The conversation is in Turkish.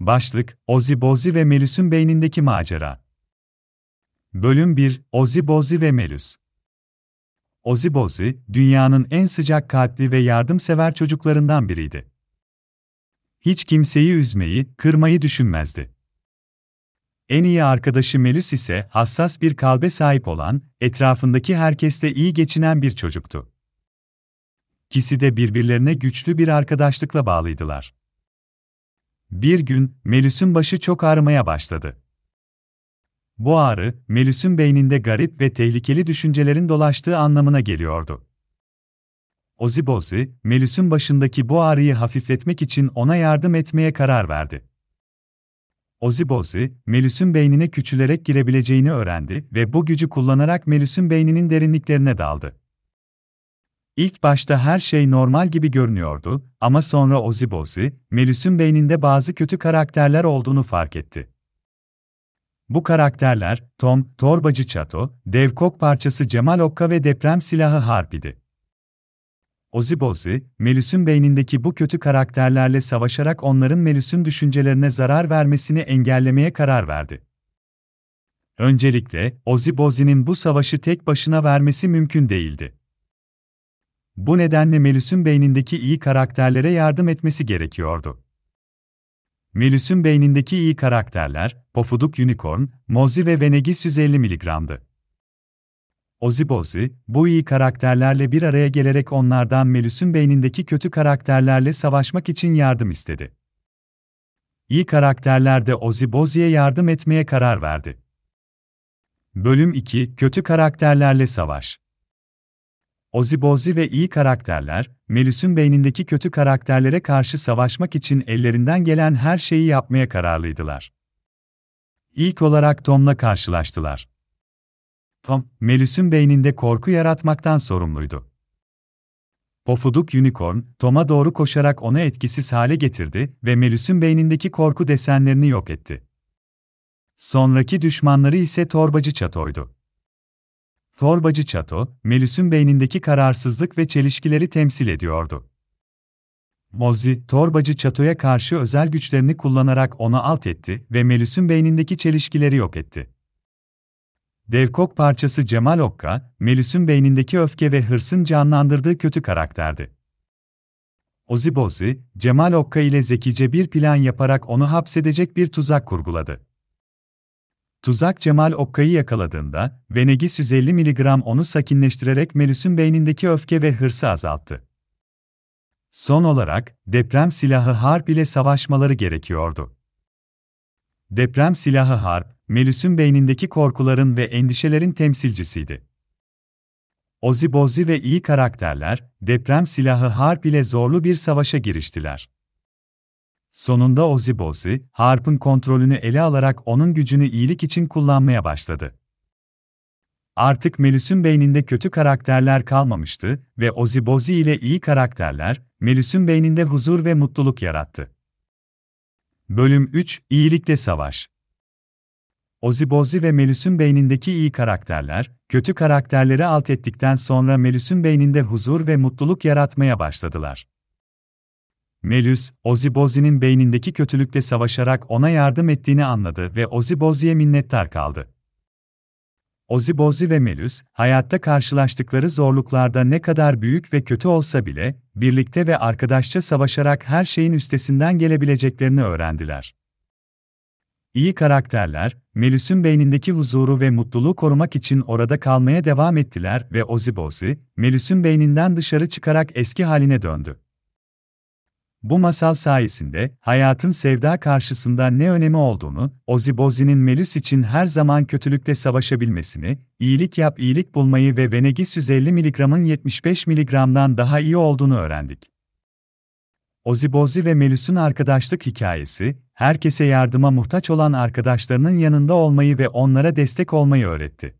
Başlık, Ozzy Bozi ve Melus'un beynindeki macera. Bölüm 1, Ozzy Bozi ve Melus. Ozzy Bozi, dünyanın en sıcak kalpli ve yardımsever çocuklarından biriydi. Hiç kimseyi üzmeyi, kırmayı düşünmezdi. En iyi arkadaşı Melus ise hassas bir kalbe sahip olan, etrafındaki herkeste iyi geçinen bir çocuktu. İkisi de birbirlerine güçlü bir arkadaşlıkla bağlıydılar. Bir gün, Melus'un başı çok ağrımaya başladı. Bu ağrı, Melus'un beyninde garip ve tehlikeli düşüncelerin dolaştığı anlamına geliyordu. Ozibozi, Melus'un başındaki bu ağrıyı hafifletmek için ona yardım etmeye karar verdi. Ozibozi, Melus'un beynine küçülerek girebileceğini öğrendi ve bu gücü kullanarak Melus'un beyninin derinliklerine daldı. İlk başta her şey normal gibi görünüyordu ama sonra Ozibozi, Melus'un beyninde bazı kötü karakterler olduğunu fark etti. Bu karakterler, Tom, Torbacı Çato, Dev Kok parçası Cemal Okka ve deprem silahı Harp idi. Ozibozi, Melus'un beynindeki bu kötü karakterlerle savaşarak onların Melus'un düşüncelerine zarar vermesini engellemeye karar verdi. Öncelikle, Ozibozi'nin bu savaşı tek başına vermesi mümkün değildi. Bu nedenle Melus'un beynindeki iyi karakterlere yardım etmesi gerekiyordu. Melus'un beynindeki iyi karakterler, Pofuduk Unicorn, Mozi ve Venegis 150 mg'dı. Ozibozi, bu iyi karakterlerle bir araya gelerek onlardan Melus'un beynindeki kötü karakterlerle savaşmak için yardım istedi. İyi karakterler de Ozibozi'ye yardım etmeye karar verdi. Bölüm 2 Kötü karakterlerle savaş Ozibozi ve iyi karakterler, Melus'un beynindeki kötü karakterlere karşı savaşmak için ellerinden gelen her şeyi yapmaya kararlıydılar. İlk olarak Tom'la karşılaştılar. Tom, Melus'un beyninde korku yaratmaktan sorumluydu. Pofuduk Unicorn, Tom'a doğru koşarak onu etkisiz hale getirdi ve Melus'un beynindeki korku desenlerini yok etti. Sonraki düşmanları ise Torbacı Çato'ydu. Torbacı Çato, Melus'un beynindeki kararsızlık ve çelişkileri temsil ediyordu. Mozi, Torbacı Çato'ya karşı özel güçlerini kullanarak onu alt etti ve Melus'un beynindeki çelişkileri yok etti. Devkok parçası Cemal Okka, Melus'un beynindeki öfke ve hırsın canlandırdığı kötü karakterdi. Ozibozi, Cemal Okka ile zekice bir plan yaparak onu hapsedecek bir tuzak kurguladı. Tuzak Cemal Okka'yı yakaladığında, Venegis 150 mg onu sakinleştirerek Melus'un beynindeki öfke ve hırsı azalttı. Son olarak, deprem silahı Harp ile savaşmaları gerekiyordu. Deprem silahı Harp, Melus'un beynindeki korkuların ve endişelerin temsilcisiydi. Ozibozi ve iyi karakterler, deprem silahı Harp ile zorlu bir savaşa giriştiler. Sonunda Ozibozi, Harp'ın kontrolünü ele alarak onun gücünü iyilik için kullanmaya başladı. Artık Melus'un beyninde kötü karakterler kalmamıştı ve Ozibozi ile iyi karakterler, Melus'un beyninde huzur ve mutluluk yarattı. Bölüm 3 İyilikte Savaş Ozibozi ve Melus'un beynindeki iyi karakterler, kötü karakterleri alt ettikten sonra Melus'un beyninde huzur ve mutluluk yaratmaya başladılar. Melus, Ozibozi'nin beynindeki kötülükle savaşarak ona yardım ettiğini anladı ve Ozibozi'ye minnettar kaldı. Ozibozi ve Melus, hayatta karşılaştıkları zorluklarda ne kadar büyük ve kötü olsa bile, birlikte ve arkadaşça savaşarak her şeyin üstesinden gelebileceklerini öğrendiler. İyi karakterler, Melus'un beynindeki huzuru ve mutluluğu korumak için orada kalmaya devam ettiler ve Ozibozi, Melus'un beyninden dışarı çıkarak eski haline döndü. Bu masal sayesinde hayatın sevda karşısında ne önemi olduğunu, Ozibozi'nin Melus için her zaman kötülükle savaşabilmesini, iyilik yap iyilik bulmayı ve Venegis 150 mg'ın 75 mg'dan daha iyi olduğunu öğrendik. Ozibozi ve Melus'un arkadaşlık hikayesi, herkese yardıma muhtaç olan arkadaşlarının yanında olmayı ve onlara destek olmayı öğretti.